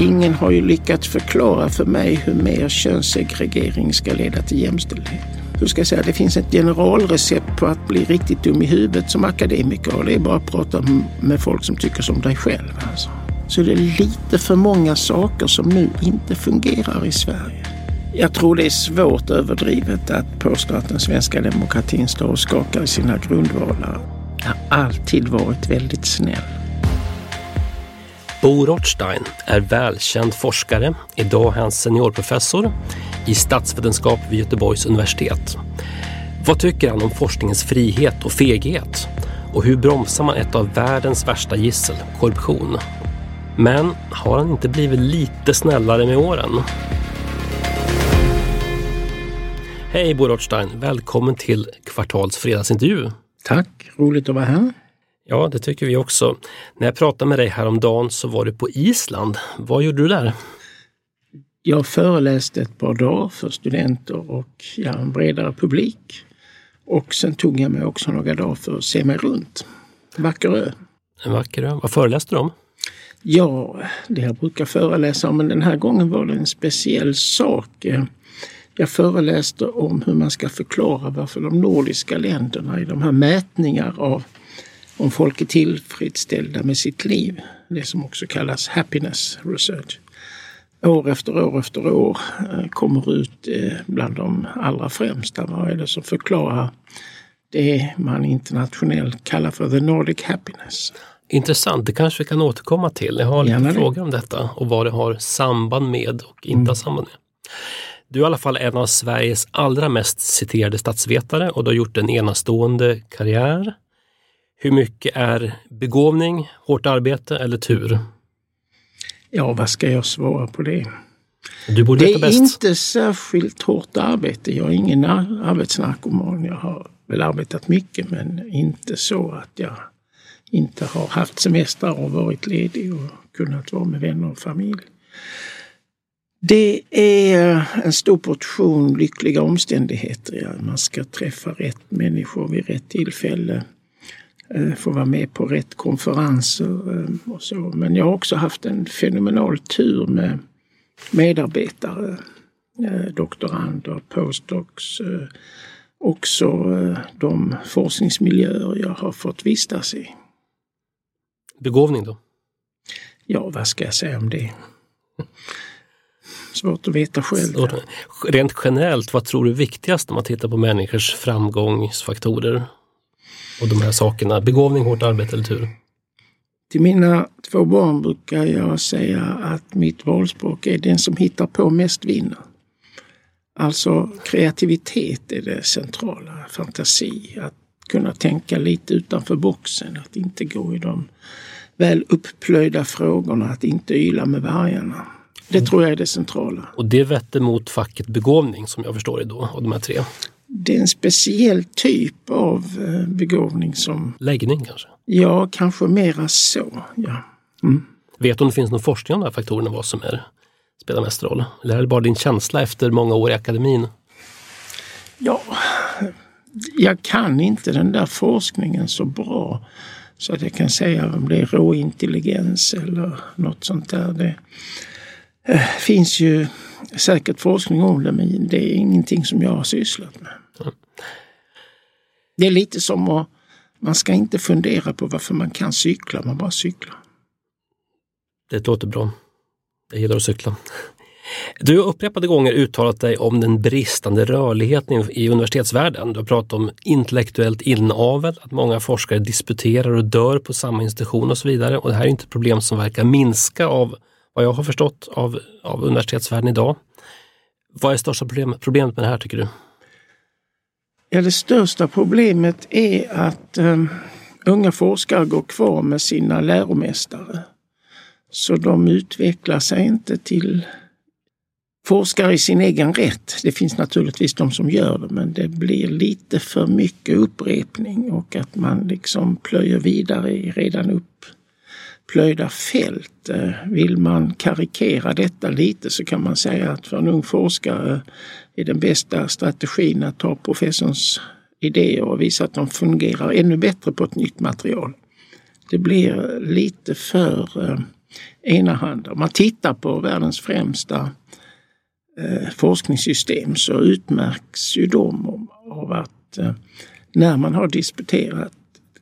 Ingen har ju lyckats förklara för mig hur mer könssegregering ska leda till jämställdhet. Hur ska jag säga, det finns ett generalrecept på att bli riktigt dum i huvudet som akademiker och det är bara att prata med folk som tycker som dig själv. Alltså. Så det är lite för många saker som nu inte fungerar i Sverige. Jag tror det är svårt överdrivet att påstå att den svenska demokratin står och skakar i sina grundvalar. Jag har alltid varit väldigt snäll. Bo Rothstein är välkänd forskare. Idag är han seniorprofessor i statsvetenskap vid Göteborgs universitet. Vad tycker han om forskningens frihet och feghet? Och hur bromsar man ett av världens värsta gissel, korruption? Men har han inte blivit lite snällare med åren? Hej Bo Rothstein, välkommen till Kvartals fredagsintervju. Tack, roligt att vara här. Ja, det tycker vi också. När jag pratade med dig häromdagen så var du på Island. Vad gjorde du där? Jag föreläste ett par dagar för studenter och ja, en bredare publik. Och sen tog jag mig också några dagar för att se mig runt. Vacker ö. En vacker ö. Vad föreläste du om? Ja, det jag brukar föreläsa om, men den här gången var det en speciell sak. Jag föreläste om hur man ska förklara varför de nordiska länderna i de här mätningar av om folk är tillfredsställda med sitt liv, det som också kallas happiness research, år efter år efter år kommer ut bland de allra främsta. Vad är det som förklarar det man internationellt kallar för the Nordic happiness? Intressant, det kanske vi kan återkomma till. Jag har lite frågor om detta och vad det har samband med och inte har samband med. Du är i alla fall en av Sveriges allra mest citerade statsvetare och du har gjort en enastående karriär. Hur mycket är begåvning, hårt arbete eller tur? Ja, vad ska jag svara på det? Du borde det är bäst. inte särskilt hårt arbete. Jag är ingen arbetsnarkoman. Jag har väl arbetat mycket men inte så att jag inte har haft semester och varit ledig och kunnat vara med vänner och familj. Det är en stor portion lyckliga omständigheter. Man ska träffa rätt människor vid rätt tillfälle få vara med på rätt konferenser och så. Men jag har också haft en fenomenal tur med medarbetare, doktorander, postdocs, också de forskningsmiljöer jag har fått vistas i. Begåvning då? Ja, vad ska jag säga om det? Svårt att veta själv. Rent generellt, vad tror du är viktigast om man tittar på människors framgångsfaktorer? Och de här sakerna, begåvning, hårt arbete eller tur? Till mina två barn brukar jag säga att mitt valspråk är den som hittar på mest vinner. Alltså kreativitet är det centrala, fantasi, att kunna tänka lite utanför boxen, att inte gå i de väl upplöjda frågorna, att inte yla med vargarna. Det tror jag är det centrala. Och det vetter mot facket begåvning som jag förstår det då, av de här tre? Det är en speciell typ av begåvning som... Läggning kanske? Ja, kanske mera så. Ja. Mm. Vet du om det finns någon forskning om de här faktorerna, vad som är, spelar mest roll? Eller är det bara din känsla efter många år i akademin? Ja, jag kan inte den där forskningen så bra så att jag kan säga om det är råintelligens eller något sånt där. Det finns ju säkert forskning om det men det är ingenting som jag har sysslat med. Mm. Det är lite som att man ska inte fundera på varför man kan cykla, man bara cyklar. Det låter bra. Jag gillar att cykla. Du har upprepade gånger uttalat dig om den bristande rörligheten i universitetsvärlden. Du har pratat om intellektuellt inavel, att många forskare disputerar och dör på samma institution och så vidare. Och det här är inte ett problem som verkar minska av vad jag har förstått av, av universitetsvärlden idag. Vad är största problem, problemet med det här tycker du? Ja, det största problemet är att um, unga forskare går kvar med sina läromästare. Så de utvecklar sig inte till forskare i sin egen rätt. Det finns naturligtvis de som gör det men det blir lite för mycket upprepning och att man liksom plöjer vidare i redan upplöjda fält. Eh, vill man karikera detta lite så kan man säga att för en ung forskare är den bästa strategin att ta professorns idéer och visa att de fungerar ännu bättre på ett nytt material. Det blir lite för eh, enahanda. Om man tittar på världens främsta eh, forskningssystem så utmärks ju de av att när man har disputerat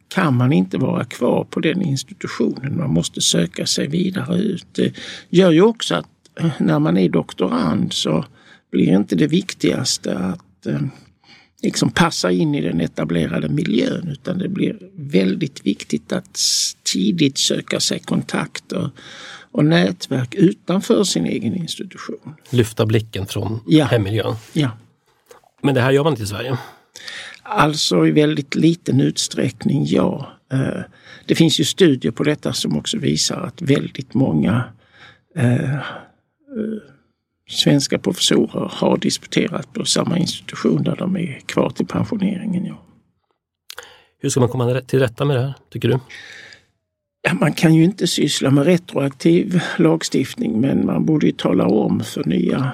kan man inte vara kvar på den institutionen. Man måste söka sig vidare ut. Det gör ju också att eh, när man är doktorand så blir inte det viktigaste att eh, liksom passa in i den etablerade miljön utan det blir väldigt viktigt att tidigt söka sig kontakter och nätverk utanför sin egen institution. Lyfta blicken från ja. hemmiljön. Ja. Men det här gör man inte i Sverige? Alltså i väldigt liten utsträckning, ja. Eh, det finns ju studier på detta som också visar att väldigt många eh, eh, svenska professorer har disputerat på samma institution där de är kvar till pensioneringen. Ja. Hur ska man komma till rätta med det här, tycker du? Ja, man kan ju inte syssla med retroaktiv lagstiftning men man borde ju tala om för nya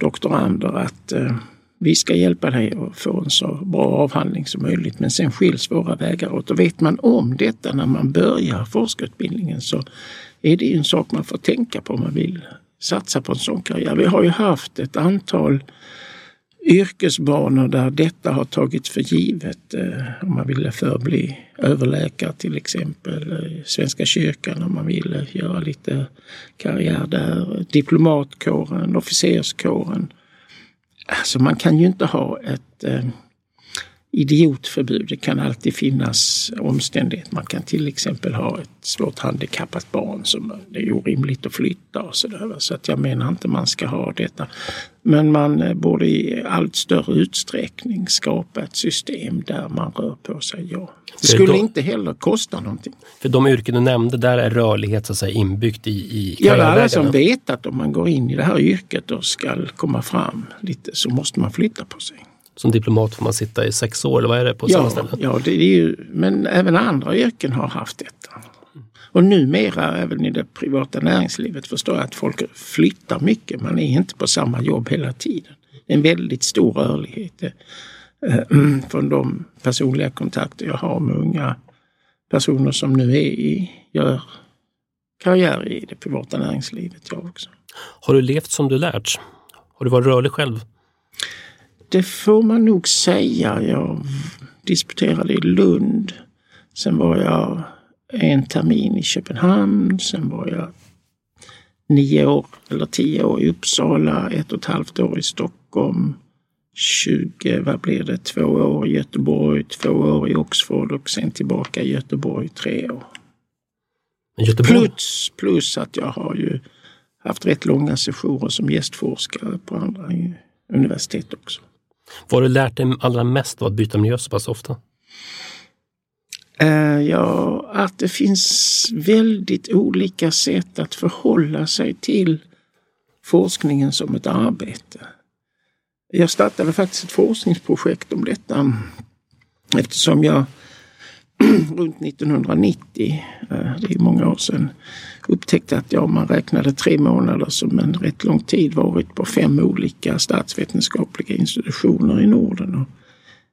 doktorander att eh, vi ska hjälpa dig att få en så bra avhandling som möjligt men sen skiljs våra vägar åt. Och vet man om detta när man börjar forskarutbildningen så är det ju en sak man får tänka på om man vill satsa på en sån karriär. Vi har ju haft ett antal yrkesbanor där detta har tagits för givet. Eh, om man ville förbli överläkare till exempel, eh, Svenska kyrkan om man ville göra lite karriär där, diplomatkåren, officerskåren. Alltså man kan ju inte ha ett eh, idiotförbud. Det kan alltid finnas omständigheter. Man kan till exempel ha ett svårt handikappat barn som det är orimligt att flytta och sådär. Så att jag menar inte man ska ha detta. Men man borde i allt större utsträckning skapa ett system där man rör på sig. Ja. Det skulle då, inte heller kosta någonting. För de yrken du nämnde, där är rörlighet så att säga, inbyggt i, i Ja, alla som vet att om man går in i det här yrket och ska komma fram lite så måste man flytta på sig som diplomat får man sitta i sex år, eller vad är det på ja, samma ställe? Ja, det är ju, men även andra yrken har haft detta. Och numera även i det privata näringslivet förstår jag att folk flyttar mycket. Man är inte på samma jobb hela tiden. En väldigt stor rörlighet eh, från de personliga kontakter jag har med unga personer som nu är i, gör karriär i det privata näringslivet. Jag också. Har du levt som du lärt? Har du varit rörlig själv? Det får man nog säga. Jag disputerade i Lund. Sen var jag en termin i Köpenhamn. Sen var jag nio år eller tio år i Uppsala, ett och ett halvt år i Stockholm. 20, vad blir det, två år i Göteborg, två år i Oxford och sen tillbaka i Göteborg tre år. Göteborg. Plus, plus att jag har ju haft rätt långa sessioner som gästforskare på andra universitet också. Vad har du lärt dig allra mest av att byta miljö så pass ofta? Uh, ja, att det finns väldigt olika sätt att förhålla sig till forskningen som ett arbete. Jag startade faktiskt ett forskningsprojekt om detta eftersom jag runt 1990, eh, det är många år sedan, upptäckte att ja, man räknade tre månader som en rätt lång tid varit på fem olika statsvetenskapliga institutioner i Norden. Och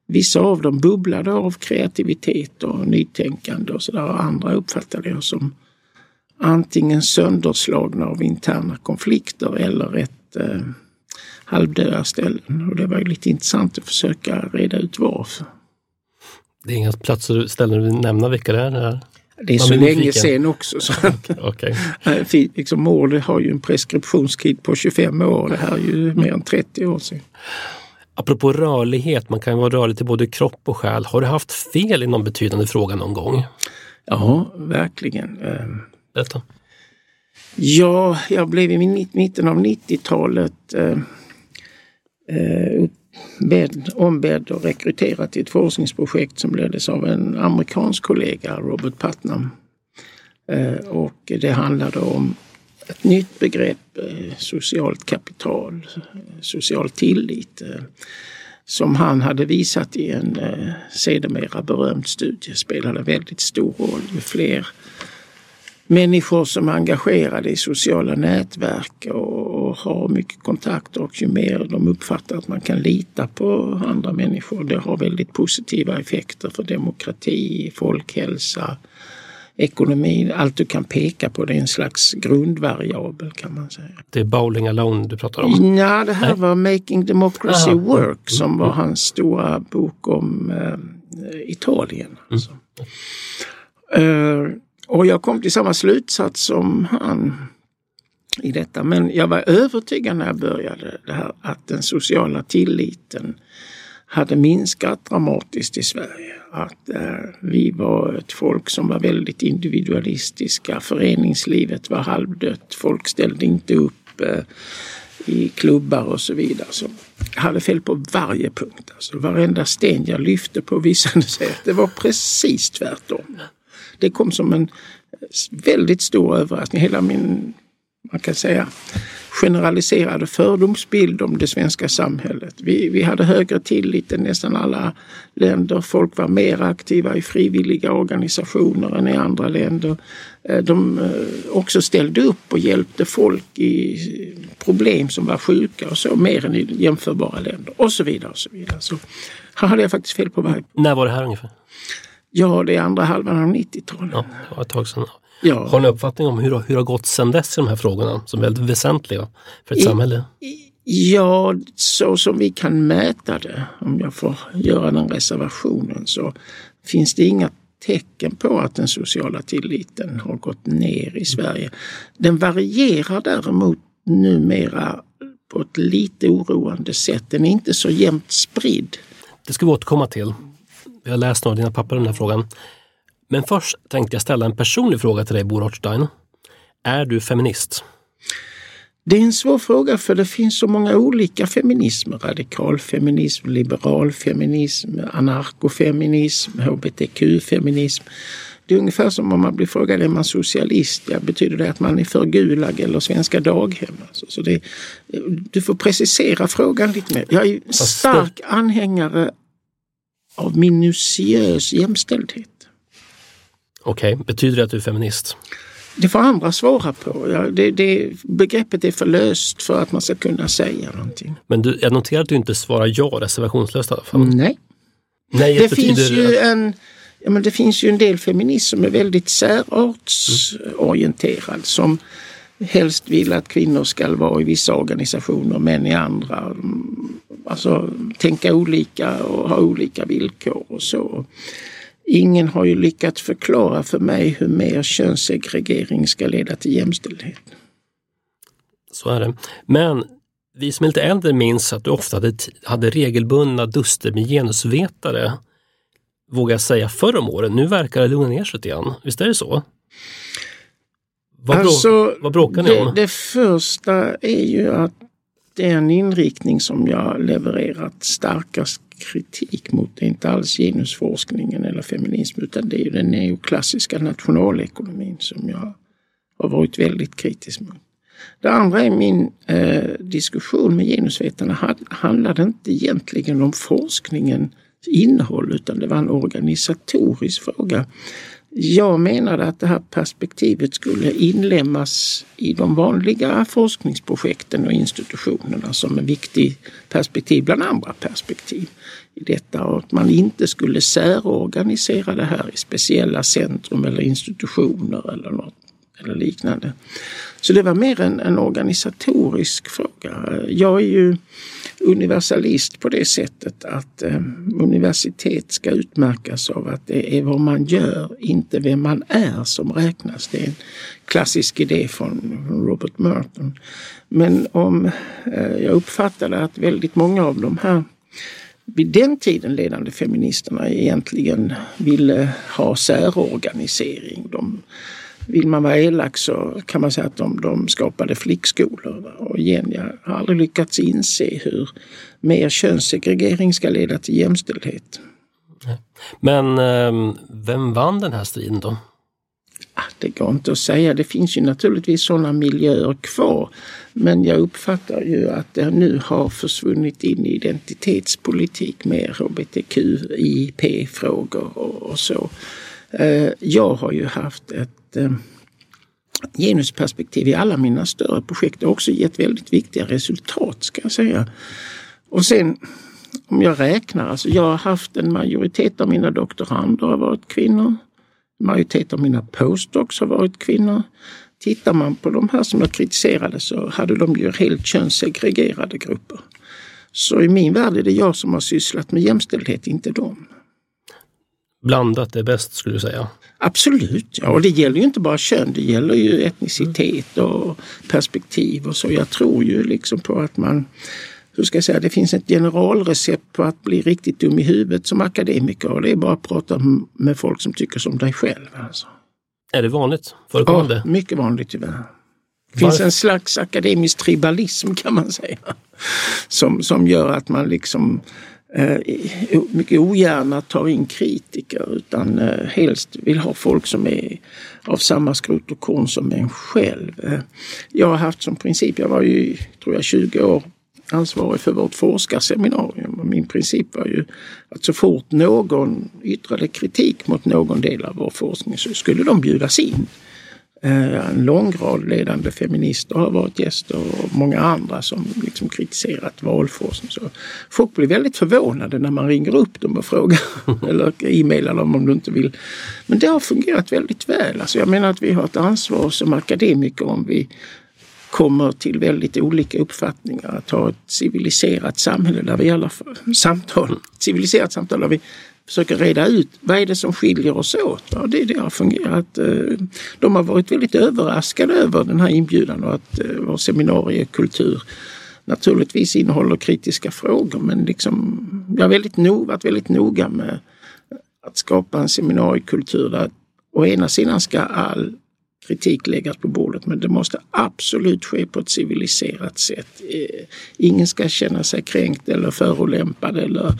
vissa av dem bubblade av kreativitet och nytänkande och sådär. Andra uppfattade jag som antingen sönderslagna av interna konflikter eller rätt eh, halvdöda ställen. Och det var lite intressant att försöka reda ut varför. Det är inga platser, ställen du vill nämna vilka det är? Här. Det är så länge sedan också. Så okay. liksom, mord har ju en preskriptionstid på 25 år. Det här är ju mer än 30 år sedan. Apropå rörlighet, man kan vara rörlig till både kropp och själ. Har du haft fel i någon betydande fråga någon gång? Ja, verkligen. Berätta. Ja, jag blev i mitten av 90-talet eh, eh, bedd, ombedd och rekryterad till ett forskningsprojekt som leddes av en amerikansk kollega, Robert Putnam. Eh, och det handlade om ett nytt begrepp, eh, socialt kapital, eh, social tillit som han hade visat i en eh, sedermera berömd studie spelade väldigt stor roll. Ju fler människor som är engagerade i sociala nätverk och har mycket kontakter och ju mer de uppfattar att man kan lita på andra människor. Det har väldigt positiva effekter för demokrati, folkhälsa, ekonomi. Allt du kan peka på det är en slags grundvariabel kan man säga. Det är Bowling Alone du pratar om? Ja, det här Nej. var Making Democracy Aha. Work som mm. var hans stora bok om eh, Italien. Mm. Alltså. Mm. Uh, och jag kom till samma slutsats som han i detta. Men jag var övertygad när jag började det här att den sociala tilliten hade minskat dramatiskt i Sverige. Att eh, vi var ett folk som var väldigt individualistiska. Föreningslivet var halvdött. Folk ställde inte upp eh, i klubbar och så vidare. Så jag hade fel på varje punkt. Alltså, varenda sten jag lyfte på visade sig att det var precis tvärtom. Det kom som en eh, väldigt stor överraskning. Hela min, man kan säga, generaliserade fördomsbild om det svenska samhället. Vi, vi hade högre tillit än nästan alla länder. Folk var mer aktiva i frivilliga organisationer än i andra länder. Eh, de eh, också ställde upp och hjälpte folk i problem som var sjuka och så mer än i jämförbara länder och så vidare. Och så vidare. Så här hade jag faktiskt fel på varje När var det här ungefär? Ja, det är andra halvan av 90-talet. Ja, det var ett tag sedan. Ja. Har ni uppfattning om hur, hur det har gått sedan dess i de här frågorna som är väldigt väsentliga för ett I, samhälle? Ja, så som vi kan mäta det, om jag får göra den reservationen, så finns det inga tecken på att den sociala tilliten har gått ner i Sverige. Den varierar däremot numera på ett lite oroande sätt. Den är inte så jämnt spridd. Det ska vi återkomma till. Vi har läst några av dina papper om den här frågan. Men först tänkte jag ställa en personlig fråga till dig, Bo Rothstein. Är du feminist? Det är en svår fråga för det finns så många olika feminismer. Radikalfeminism, liberalfeminism, anarkofeminism, hbtq-feminism. Det är ungefär som om man blir frågad är man socialist? Ja, betyder det att man är för Gulag eller svenska daghem? Alltså, så det, du får precisera frågan lite mer. Jag är stark anhängare av minutiös jämställdhet. Okej, okay. betyder det att du är feminist? Det får andra svara på. Ja, det, det, begreppet är för löst för att man ska kunna säga någonting. Men du, jag noterar att du inte svarar ja reservationslöst i alla fall. Nej. Nej det, finns ju en, ja, men det finns ju en del feminism som är väldigt särartsorienterad mm. som helst vill att kvinnor ska vara i vissa organisationer, män i andra. Alltså tänka olika och ha olika villkor och så. Ingen har ju lyckats förklara för mig hur mer könssegregering ska leda till jämställdhet. Så är det. Men vi som är lite äldre minns att du ofta hade, hade regelbundna duster med genusvetare, vågar jag säga, förr om åren. Nu verkar det lugna ner sig lite grann. Visst är det så? Vad, alltså, brå, vad bråkar ni det, om? Det första är ju att det är en inriktning som jag levererat starkast kritik mot det är inte alls genusforskningen eller feminism utan det är den neoklassiska nationalekonomin som jag har varit väldigt kritisk mot. Det andra är min eh, diskussion med genusvetarna handlade inte egentligen om forskningens innehåll utan det var en organisatorisk fråga. Jag menade att det här perspektivet skulle inlemmas i de vanliga forskningsprojekten och institutionerna som en viktig perspektiv bland andra perspektiv i detta. Och att man inte skulle särorganisera det här i speciella centrum eller institutioner eller något eller liknande. Så det var mer en, en organisatorisk fråga. Jag är ju universalist på det sättet att eh, universitet ska utmärkas av att det är vad man gör, inte vem man är som räknas. Det är en klassisk idé från Robert Merton. Men om eh, jag uppfattade att väldigt många av de här vid den tiden ledande feministerna egentligen ville ha särorganisering. De, vill man vara elak så kan man säga att de, de skapade flickskolor. Och igen, jag har aldrig lyckats inse hur mer könssegregering ska leda till jämställdhet. Men ehm, vem vann den här striden då? Ah, det går inte att säga. Det finns ju naturligtvis sådana miljöer kvar. Men jag uppfattar ju att det nu har försvunnit in i identitetspolitik med hbtqip-frågor och så. Eh, jag har ju haft ett eh, genusperspektiv i alla mina större projekt och också gett väldigt viktiga resultat ska jag säga. Och sen om jag räknar, alltså jag har haft en majoritet av mina doktorander har varit kvinnor. Majoritet av mina postdocs har varit kvinnor. Tittar man på de här som jag kritiserade så hade de ju helt könssegregerade grupper. Så i min värld är det jag som har sysslat med jämställdhet, inte dem. Blandat är bäst skulle du säga? Absolut, ja. Och det gäller ju inte bara kön, det gäller ju etnicitet och perspektiv och så. Jag tror ju liksom på att man hur ska jag säga, det finns ett generalrecept på att bli riktigt dum i huvudet som akademiker och det är bara att prata med folk som tycker som dig själv. Alltså. Är det vanligt? Förekommande? Ja, mycket vanligt tyvärr. Det finns en slags akademisk tribalism kan man säga. Som, som gör att man liksom eh, mycket ogärna tar in kritiker utan eh, helst vill ha folk som är av samma skrot och korn som en själv. Eh, jag har haft som princip, jag var ju tror jag 20 år ansvarig för vårt forskarseminarium. Och min princip var ju att så fort någon yttrade kritik mot någon del av vår forskning så skulle de bjudas in. Eh, en lång rad ledande feminister har varit gäster och många andra som liksom kritiserat valforskning. Så folk blir väldigt förvånade när man ringer upp dem och frågar eller e-mailar dem om du inte vill. Men det har fungerat väldigt väl. Alltså jag menar att vi har ett ansvar som akademiker om vi kommer till väldigt olika uppfattningar. Att ha ett civiliserat samhälle där vi i alla fall, samtal, civiliserat samtal där vi försöker reda ut vad är det som skiljer oss åt. Ja, det, det har fungerat. Eh, de har varit väldigt överraskade över den här inbjudan och att eh, vår seminariekultur naturligtvis innehåller kritiska frågor men liksom, jag har väldigt no, varit väldigt noga med att skapa en seminariekultur där å ena sidan ska all kritik läggas på bordet men det måste absolut ske på ett civiliserat sätt. Eh, ingen ska känna sig kränkt eller förolämpad eller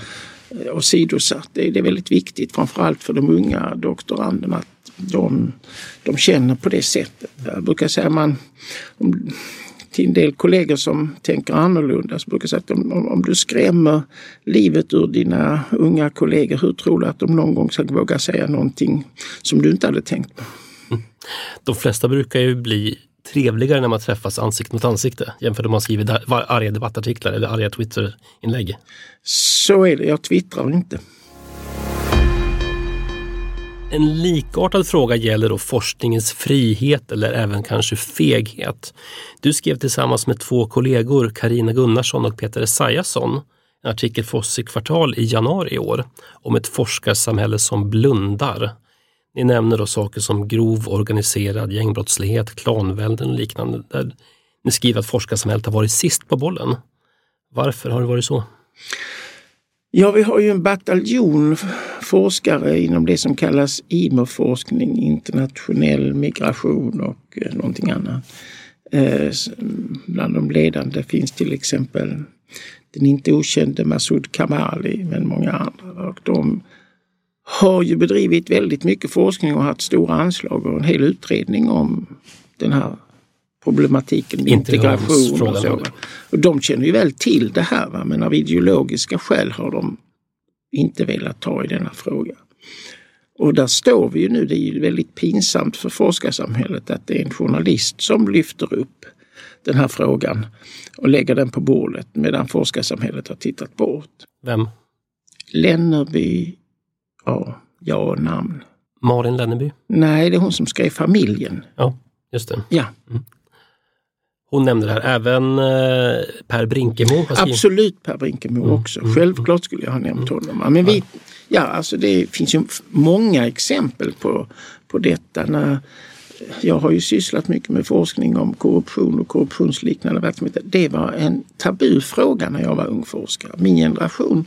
Eh, åsidosatt. Det är väldigt viktigt framförallt för de unga doktoranderna att de, de känner på det sättet. Jag brukar säga man om, till en del kollegor som tänker annorlunda så brukar jag säga att om, om du skrämmer livet ur dina unga kollegor, hur tror du att de någon gång ska våga säga någonting som du inte hade tänkt på? De flesta brukar ju bli trevligare när man träffas ansikte mot ansikte jämfört med om man skriver arga debattartiklar eller arga Twitterinlägg. Så är det, jag twittrar inte. En likartad fråga gäller då forskningens frihet eller även kanske feghet. Du skrev tillsammans med två kollegor, Karina Gunnarsson och Peter Esaiasson, en artikel för oss i Kvartal i januari i år om ett forskarsamhälle som blundar. Ni nämner då saker som grov organiserad gängbrottslighet, klanvälden och liknande. Där ni skriver att forskarsamhället har varit sist på bollen. Varför har det varit så? Ja, vi har ju en bataljon forskare inom det som kallas IMO-forskning, internationell migration och eh, någonting annat. Eh, bland de ledande finns till exempel den inte okände Masoud Kamali, men många andra. Och de har ju bedrivit väldigt mycket forskning och haft stora anslag och en hel utredning om den här problematiken med integration och så. Och de känner ju väl till det här va? men av ideologiska skäl har de inte velat ta i denna fråga. Och där står vi ju nu. Det är ju väldigt pinsamt för forskarsamhället att det är en journalist som lyfter upp den här frågan och lägger den på bordet medan forskarsamhället har tittat bort. Vem? Lennerby Ja, ja och namn. Malin Lenneby? Nej, det är hon som skrev Familjen. Ja, just det. Ja. Mm. Hon nämnde det här, även eh, Per Brinkemo. Absolut Per Brinkemo mm. också. Mm. Självklart skulle jag ha nämnt mm. honom. Men vi, ja, alltså det finns ju många exempel på, på detta. När, jag har ju sysslat mycket med forskning om korruption och korruptionsliknande verksamheter. Det var en tabufråga när jag var ung forskare. Min generation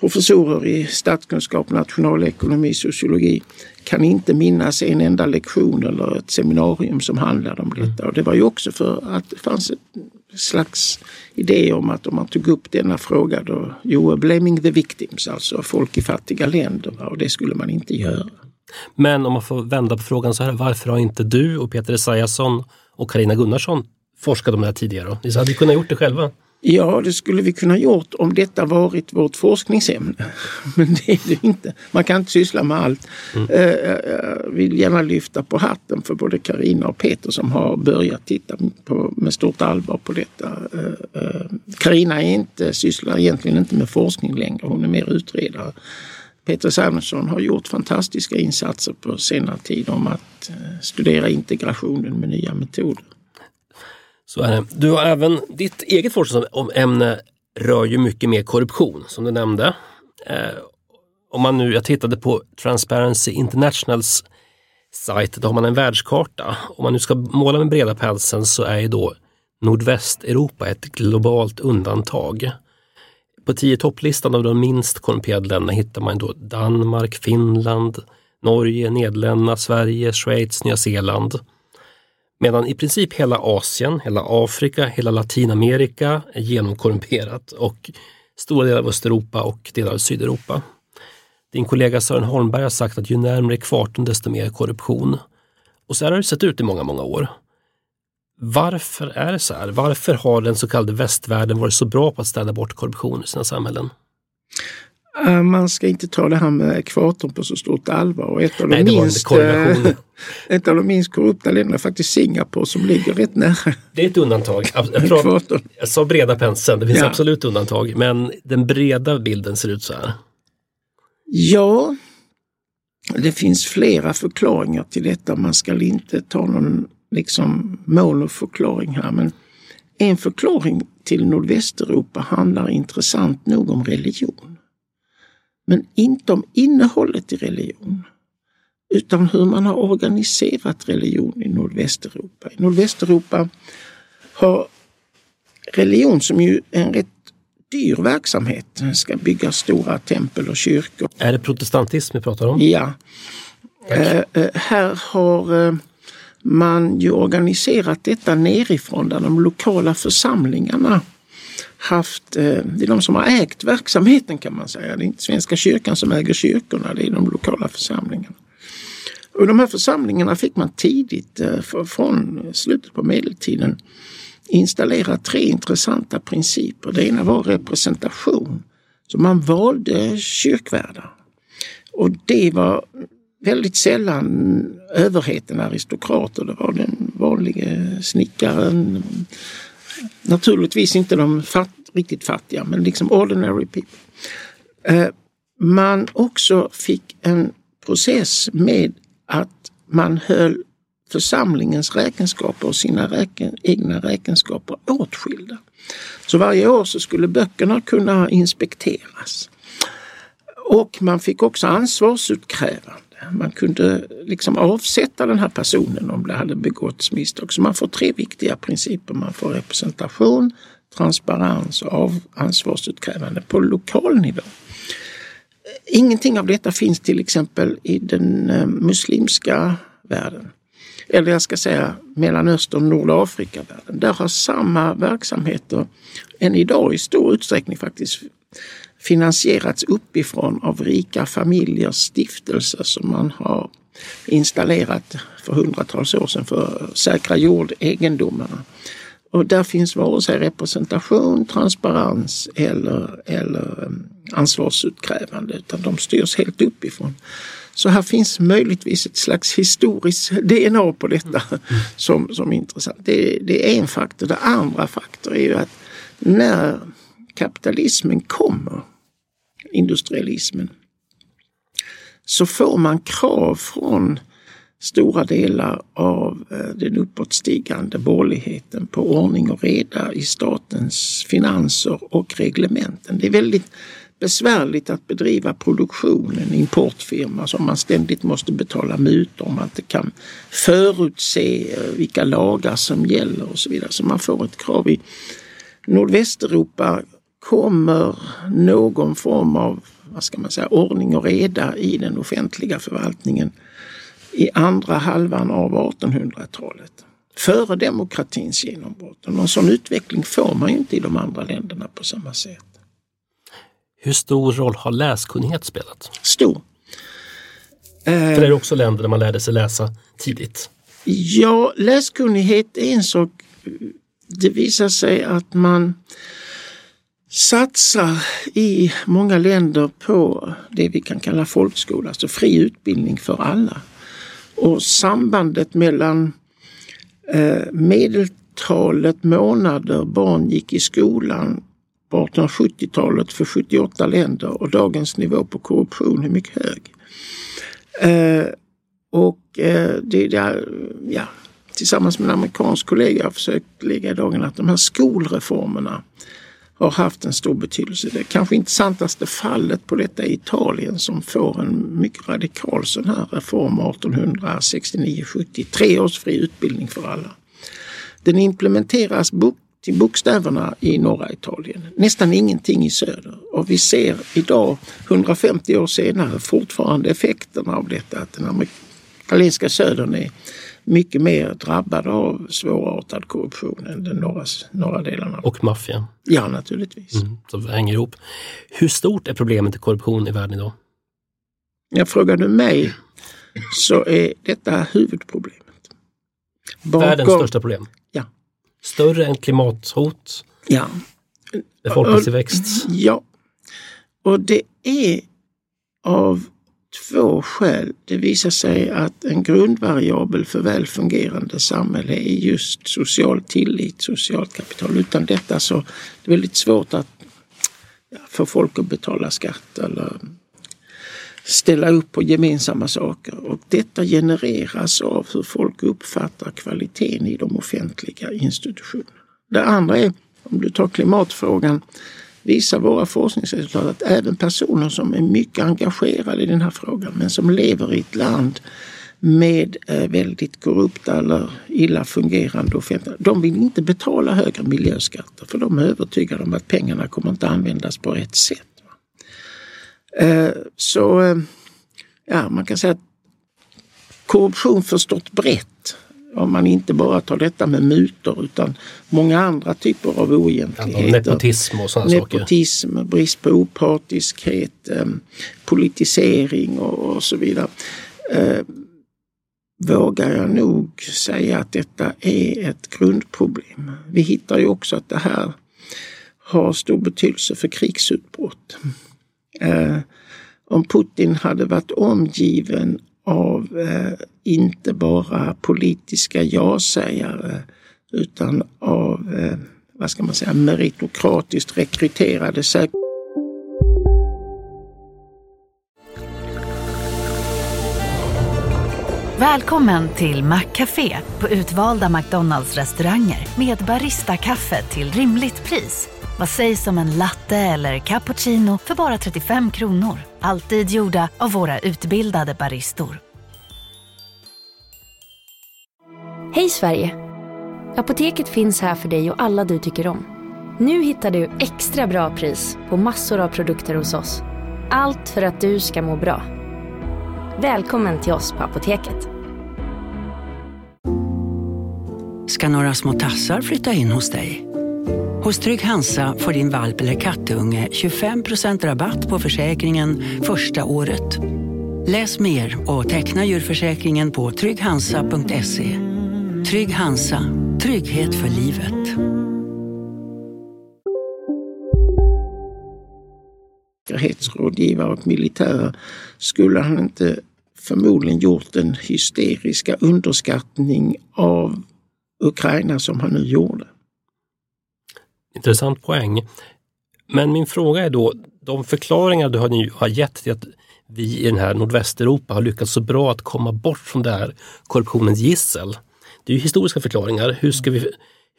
professorer i statskunskap, nationalekonomi, sociologi kan inte minnas en enda lektion eller ett seminarium som handlade om detta. Och det var ju också för att det fanns ett slags idé om att om man tog upp denna fråga då, you were blaming the victims, alltså folk i fattiga länder och det skulle man inte göra. Men om man får vända på frågan så här, varför har inte du och Peter Esaiasson och Karina Gunnarsson forskat om det här tidigare? Ni hade kunnat gjort det själva. Ja, det skulle vi kunna gjort om detta varit vårt forskningsämne. Men det är det inte. Man kan inte syssla med allt. Mm. Eh, eh, jag vill gärna lyfta på hatten för både Karina och Peter som har börjat titta på, med stort allvar på detta. Karina är inte, sysslar egentligen inte med forskning längre, hon är mer utredare. Peter Samuelsson har gjort fantastiska insatser på senare tid om att studera integrationen med nya metoder. Så är det. Du har även, ditt eget forskningsämne rör ju mycket mer korruption som du nämnde. Eh, om man nu, jag tittade på Transparency Internationals sajt, då har man en världskarta. Om man nu ska måla med breda penseln så är ju då Nordvästeuropa ett globalt undantag. På tio topplistan av de minst korrumperade länderna hittar man då Danmark, Finland, Norge, Nederländerna, Sverige, Schweiz, Nya Zeeland. Medan i princip hela Asien, hela Afrika, hela Latinamerika är genomkorrumperat och stora delar av Östeuropa och delar av Sydeuropa. Din kollega Sören Holmberg har sagt att ju närmare ekvatorn desto mer korruption. Och så här har det sett ut i många, många år. Varför är det så här? Varför har den så kallade västvärlden varit så bra på att städa bort korruption i sina samhällen? Eh, man ska inte ta det här med ekvatorn på så stort allvar. Och ett, av de Nej, minst, eh, ett av de minst korrupta länderna är faktiskt Singapore som ligger rätt nära. Det är ett undantag. Jag, jag sa breda penseln, det finns ja. absolut undantag. Men den breda bilden ser ut så här. Ja, det finns flera förklaringar till detta. Man ska inte ta någon liksom, mål och förklaring här. Men en förklaring till Nordvästeuropa handlar intressant nog om religion. Men inte om innehållet i religion. Utan hur man har organiserat religion i Nordvästeuropa. I Nordvästeuropa har religion, som ju är en rätt dyr verksamhet, ska bygga stora tempel och kyrkor. Är det protestantism vi pratar om? Ja. Eh, eh, här har eh, man ju organiserat detta nerifrån där de lokala församlingarna haft, eh, det är de som har ägt verksamheten kan man säga. Det är inte Svenska kyrkan som äger kyrkorna, det är de lokala församlingarna. Och de här församlingarna fick man tidigt, eh, från slutet på medeltiden, installera tre intressanta principer. Det ena var representation. Så man valde kyrkvärdar. Och det var väldigt sällan överheten aristokrater. Det var den vanliga snickaren, naturligtvis inte de fatt, riktigt fattiga, men liksom ordinary people. Eh, man också fick en process med att man höll församlingens räkenskaper och sina räken, egna räkenskaper åtskilda. Så varje år så skulle böckerna kunna inspekteras. Och man fick också ansvarsutkrävande. Man kunde liksom avsätta den här personen om det hade begåtts misstag. Så man får tre viktiga principer. Man får representation, transparens och ansvarsutkrävande på lokal nivå. Ingenting av detta finns till exempel i den eh, muslimska världen. Eller jag ska säga Mellanöstern och Nordafrika-världen. Där har samma verksamheter än idag i stor utsträckning faktiskt finansierats uppifrån av rika familjers stiftelser som man har installerat för hundratals år sedan för att säkra jordegendomarna. Och där finns vare sig representation, transparens eller, eller eh, ansvarsutkrävande utan de styrs helt uppifrån. Så här finns möjligtvis ett slags historiskt DNA på detta som, som är intressant. Det, det är en faktor. Det andra faktor är ju att när kapitalismen kommer, industrialismen, så får man krav från stora delar av eh, den uppåtstigande borgerligheten på ordning och reda i statens finanser och reglementen. Det är väldigt besvärligt att bedriva produktion, en importfirma som man ständigt måste betala mutor om man inte kan förutse eh, vilka lagar som gäller och så vidare. Så man får ett krav. I Nordvästeuropa kommer någon form av vad ska man säga, ordning och reda i den offentliga förvaltningen i andra halvan av 1800-talet. Före demokratins genombrott. Och någon sån utveckling får man ju inte i de andra länderna på samma sätt. Hur stor roll har läskunnighet spelat? Stor. För det är också länder där man lärde sig läsa tidigt. Ja, läskunnighet är en sak. Det visar sig att man satsar i många länder på det vi kan kalla folkskola, alltså fri utbildning för alla. Och sambandet mellan eh, medeltalet månader barn gick i skolan på 1870-talet för 78 länder och dagens nivå på korruption är mycket hög. Eh, och eh, det där, ja, tillsammans med en amerikansk kollega har jag försökt lägga i dagen att de här skolreformerna har haft en stor betydelse. Det kanske intressantaste fallet på detta är Italien som får en mycket radikal sån här reform 1869-70. Tre års fri utbildning för alla. Den implementeras till bokstäverna i norra Italien. Nästan ingenting i söder. Och vi ser idag, 150 år senare, fortfarande effekterna av detta. Att den italienska södern är mycket mer drabbade av svårartad korruption än den norra, norra delarna. Och maffia. Ja, naturligtvis. Mm, så det hänger ihop. Hur stort är problemet med korruption i världen idag? Jag frågar du mig så är detta huvudproblemet. Bakom, Världens största problem? Ja. Större än klimathot? Ja. Befolkningstillväxt? Ja. Och det är av två skäl. Det visar sig att en grundvariabel för väl fungerande samhälle är just social tillit, socialt kapital. Utan detta så är det väldigt svårt att ja, få folk att betala skatt eller ställa upp på gemensamma saker. Och detta genereras av hur folk uppfattar kvaliteten i de offentliga institutionerna. Det andra är, om du tar klimatfrågan, visar våra forskningsresultat att även personer som är mycket engagerade i den här frågan men som lever i ett land med eh, väldigt korrupta eller illa fungerande offentliga, de vill inte betala högre miljöskatter för de är övertygade om att pengarna kommer inte användas på rätt sätt. Eh, så eh, ja, man kan säga att korruption förstått brett om man inte bara tar detta med mutor utan många andra typer av oegentligheter. Nepotism och sådana saker. Nepotism, brist på opartiskhet, eh, politisering och, så vidare. Eh, vågar jag nog säga att detta är ett grundproblem. Vi hittar ju också att det här har stor betydelse för krigsutbrott. Eh, om Putin hade varit omgiven av eh, inte bara politiska ja-sägare utan av, eh, vad ska man säga, meritokratiskt rekryterade säk Välkommen till Maccafé på utvalda McDonalds restauranger med Baristakaffe till rimligt pris. Vad sägs om en latte eller cappuccino för bara 35 kronor? Alltid gjorda av våra utbildade baristor. Hej Sverige! Apoteket finns här för dig och alla du tycker om. Nu hittar du extra bra pris på massor av produkter hos oss. Allt för att du ska må bra. Välkommen till oss på Apoteket. Ska några små tassar flytta in hos dig? Hos Trygg Hansa får din valp eller kattunge 25% rabatt på försäkringen första året. Läs mer och teckna djurförsäkringen på trygghansa.se. Trygg Hansa, trygghet för livet. Säkerhetsrådgivare och militärer skulle han inte förmodligen gjort den hysteriska underskattning av Ukraina som han nu gjorde. Intressant poäng. Men min fråga är då, de förklaringar du har, nu har gett till att vi i den här nordvästeuropa har lyckats så bra att komma bort från det här korruptionens gissel. Det är ju historiska förklaringar. Hur ska, vi,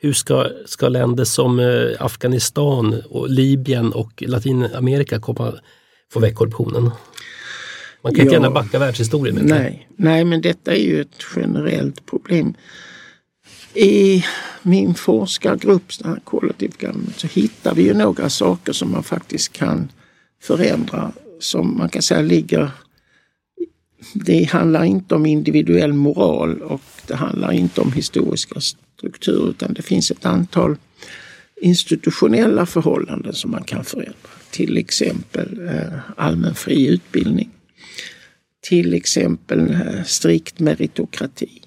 hur ska, ska länder som eh, Afghanistan, och Libyen och Latinamerika komma, få väck korruptionen? Man kan ja, inte gärna backa världshistorien. Nej, nej, men detta är ju ett generellt problem. I min forskargrupp, Collective Government, så hittar vi ju några saker som man faktiskt kan förändra. Som man kan säga ligger... Det handlar inte om individuell moral och det handlar inte om historiska strukturer utan det finns ett antal institutionella förhållanden som man kan förändra. Till exempel eh, allmän fri utbildning. Till exempel eh, strikt meritokrati.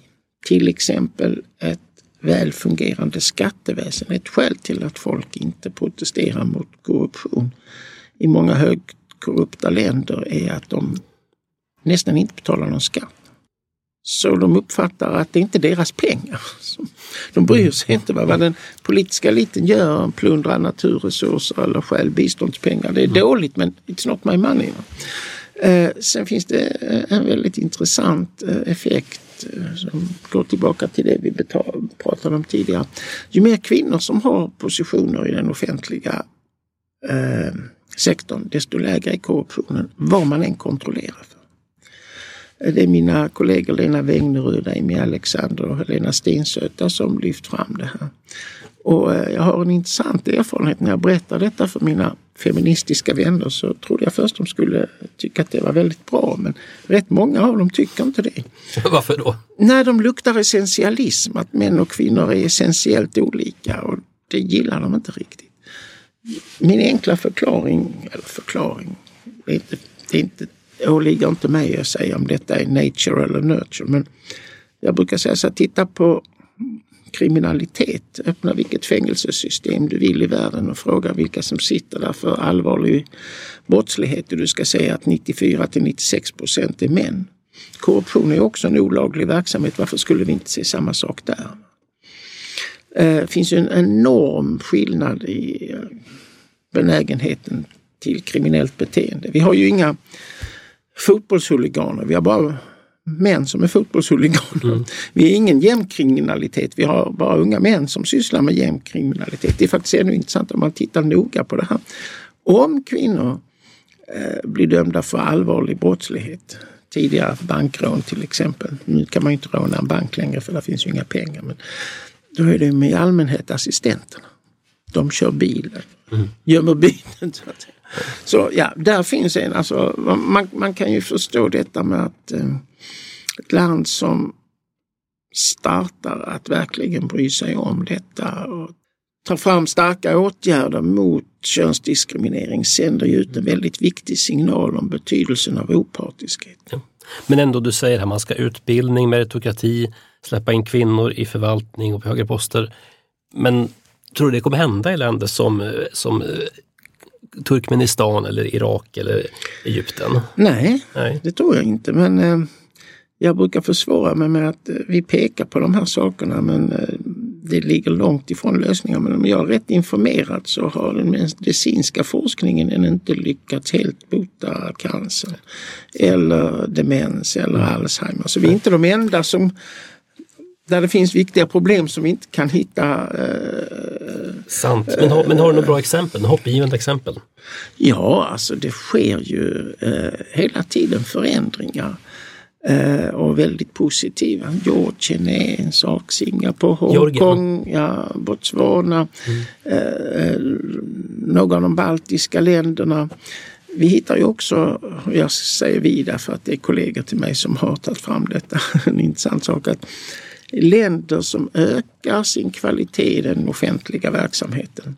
Till exempel ett välfungerande skatteväsen. Ett skäl till att folk inte protesterar mot korruption i många högt korrupta länder är att de nästan inte betalar någon skatt. Så de uppfattar att det inte är deras pengar. De bryr sig inte vad den politiska eliten gör, plundrar naturresurser eller stjäl biståndspengar. Det är mm. dåligt men it's not my money. Eh, sen finns det en väldigt intressant eh, effekt Eh, som går tillbaka till det vi pratade om tidigare. Ju mer kvinnor som har positioner i den offentliga eh, sektorn, desto lägre är korruptionen, vad man än kontrollerar. för. Eh, det är mina kollegor Lena Wängnerud, Amy Alexander och Helena Stensöta som lyft fram det här. Och eh, jag har en intressant erfarenhet när jag berättar detta för mina feministiska vänner så trodde jag först de skulle tycka att det var väldigt bra men rätt många av dem tycker inte det. Varför då? När de luktar essentialism, att män och kvinnor är essentiellt olika och det gillar de inte riktigt. Min enkla förklaring, eller förklaring, det, är inte, det är inte, åligger inte mig att säga om detta är nature eller nurture men jag brukar säga så här, titta på kriminalitet. Öppna vilket fängelsesystem du vill i världen och fråga vilka som sitter där för allvarlig brottslighet och du ska säga att 94 till 96 procent är män. Korruption är också en olaglig verksamhet. Varför skulle vi inte se samma sak där? Det finns en enorm skillnad i eh, benägenheten till kriminellt beteende. Vi har ju inga fotbollshuliganer. Vi har bara män som är fotbollshuliganer. Mm. Vi är ingen gängkriminalitet. Vi har bara unga män som sysslar med gängkriminalitet. Det är faktiskt ännu intressant om man tittar noga på det här. Om kvinnor eh, blir dömda för allvarlig brottslighet, tidigare bankrån till exempel. Nu kan man inte råna en bank längre för det finns ju inga pengar. Men då är det i allmänhet assistenterna. De kör bilen, mm. gömmer bilen. Så, att, så ja, där finns en, alltså, man, man kan ju förstå detta med att eh, ett land som startar att verkligen bry sig om detta och tar fram starka åtgärder mot könsdiskriminering sänder ju ut en väldigt viktig signal om betydelsen av opartiskhet. Ja. Men ändå, du säger att man ska utbildning, meritokrati, släppa in kvinnor i förvaltning och på högre poster. Men tror du det kommer hända i länder som, som eh, Turkmenistan eller Irak eller Egypten? Nej, Nej. det tror jag inte. Men eh, jag brukar försvara mig med att eh, vi pekar på de här sakerna men eh, det ligger långt ifrån lösningar. Men om jag är rätt informerad så har den medicinska forskningen inte lyckats helt bota cancer eller demens eller Alzheimer. Så vi är inte de enda som där det finns viktiga problem som vi inte kan hitta. Eh, Sant, men har, men har du några bra exempel, hoppgivande exempel? Ja, alltså det sker ju eh, hela tiden förändringar. Eh, och väldigt positiva. Georgien är en sak, Singapore, Hongkong, ja, Botswana, mm. eh, några av de baltiska länderna. Vi hittar ju också, jag säger vi därför att det är kollegor till mig som har tagit fram detta, en intressant sak, att länder som ökar sin kvalitet i den offentliga verksamheten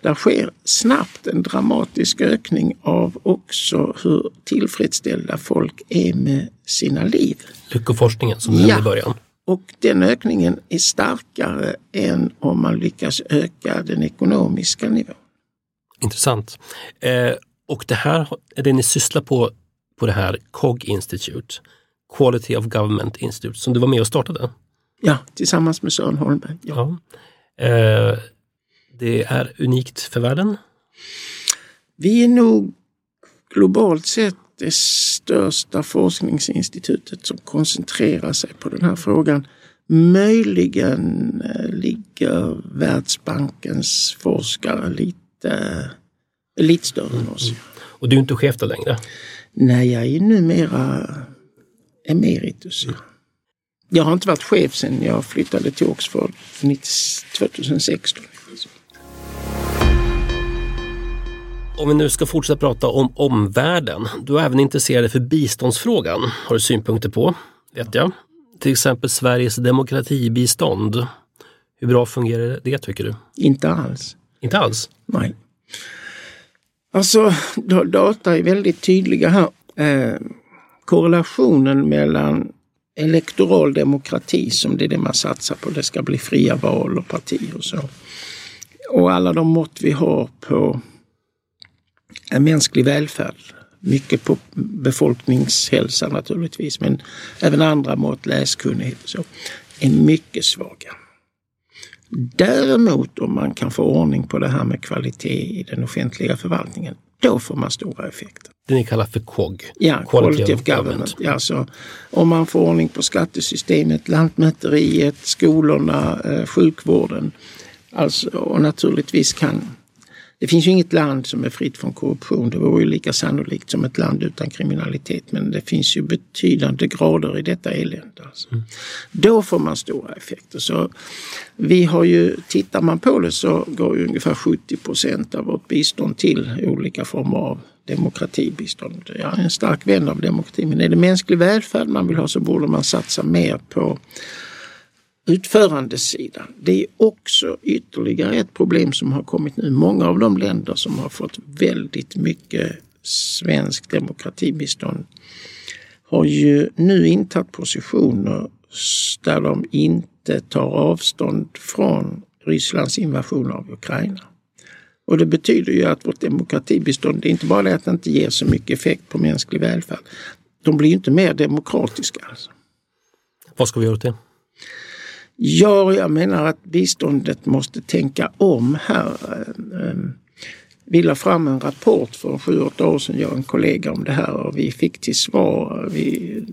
där sker snabbt en dramatisk ökning av också hur tillfredsställda folk är med sina liv. Lyckoforskningen som du ja. i början. Och den ökningen är starkare än om man lyckas öka den ekonomiska nivån. Intressant. Eh, och det här är det ni sysslar på på det här COG Institute, Quality of Government Institute, som du var med och startade? Ja, tillsammans med Sören Holmberg. Ja. ja. Eh, det är unikt för världen? Vi är nog globalt sett det största forskningsinstitutet som koncentrerar sig på den här frågan. Möjligen eh, ligger Världsbankens forskare lite, lite större än oss. Och du är inte chef där längre? Nej, jag är numera emeritus. Jag har inte varit chef sedan jag flyttade till Oxford 2016. Om vi nu ska fortsätta prata om omvärlden. Du är även intresserad för biståndsfrågan, har du synpunkter på, vet jag. Till exempel Sveriges demokratibistånd. Hur bra fungerar det tycker du? Inte alls. Inte alls? Nej. Alltså, data är väldigt tydliga här. Eh, korrelationen mellan elektoral demokrati, som det är det man satsar på, det ska bli fria val och partier och så. Och alla de mått vi har på en mänsklig välfärd. Mycket på befolkningshälsa naturligtvis, men även andra mått, läskunnighet och så, är mycket svaga. Däremot om man kan få ordning på det här med kvalitet i den offentliga förvaltningen, då får man stora effekter. Det ni kallar för KOG? Ja, Quality of Government. Ja, så om man får ordning på skattesystemet, lantmäteriet, skolorna, eh, sjukvården. Alltså, och naturligtvis kan det finns ju inget land som är fritt från korruption. Det vore ju lika sannolikt som ett land utan kriminalitet. Men det finns ju betydande grader i detta elände. Alltså. Mm. Då får man stora effekter. Så vi har ju, tittar man på det så går ju ungefär 70 procent av vårt bistånd till olika former av demokratibistånd. Jag är en stark vän av demokrati men är det mänsklig välfärd man vill ha så borde man satsa mer på utförandesidan. Det är också ytterligare ett problem som har kommit nu. Många av de länder som har fått väldigt mycket svensk demokratibistånd har ju nu intagit positioner där de inte tar avstånd från Rysslands invasion av Ukraina. Och det betyder ju att vårt demokratibistånd, det är inte bara det att det inte ger så mycket effekt på mänsklig välfärd. De blir inte mer demokratiska. Alltså. Vad ska vi göra åt det? Ja, jag menar att biståndet måste tänka om här. Ehm, vi la fram en rapport för sju, åtta år sedan, jag och en kollega om det här och vi fick till svar, vi,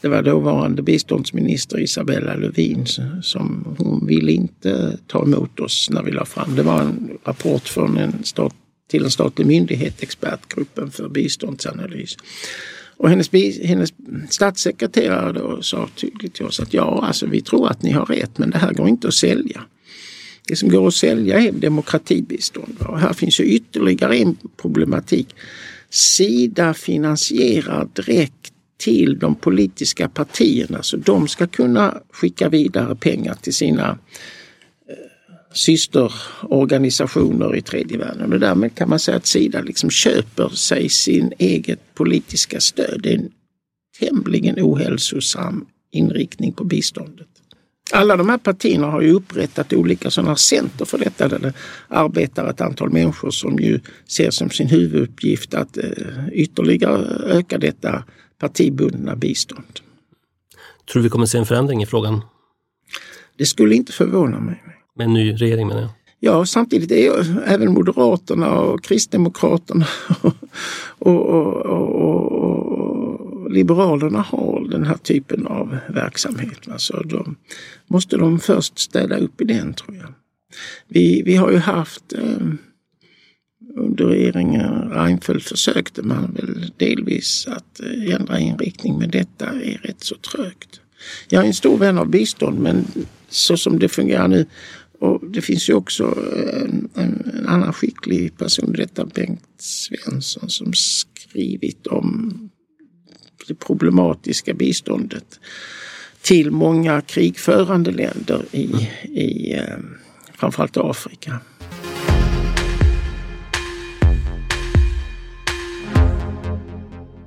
det var dåvarande biståndsminister Isabella Lövin som hon ville inte ta emot oss när vi la fram. Det var en rapport från en stat, till en statlig myndighet, expertgruppen för biståndsanalys. Och hennes, hennes statssekreterare då sa tydligt till oss att ja, alltså vi tror att ni har rätt men det här går inte att sälja. Det som går att sälja är demokratibistånd. Och här finns ju ytterligare en problematik. Sida finansierar direkt till de politiska partierna så de ska kunna skicka vidare pengar till sina systerorganisationer i tredje världen. Och därmed kan man säga att Sida liksom köper sig sin eget politiska stöd. Det är en tämligen ohälsosam inriktning på biståndet. Alla de här partierna har ju upprättat olika sådana center för detta där det arbetar ett antal människor som ju ser som sin huvuduppgift att eh, ytterligare öka detta partibundna bistånd. Tror du vi kommer se en förändring i frågan? Det skulle inte förvåna mig. Med en ny regering menar jag? Ja, samtidigt är ju även Moderaterna och Kristdemokraterna och, och, och, och, Liberalerna har den här typen av verksamhet. Alltså då måste de först städa upp i den tror jag. Vi, vi har ju haft eh, under regeringen Reinfeldt försökte man väl delvis att eh, ändra inriktning men detta är rätt så trögt. Jag är en stor vän av bistånd men så som det fungerar nu och det finns ju också eh, en, en, en annan skicklig person detta, Bengt Svensson, som skrivit om det problematiska biståndet till många krigförande länder i, i eh, framförallt Afrika.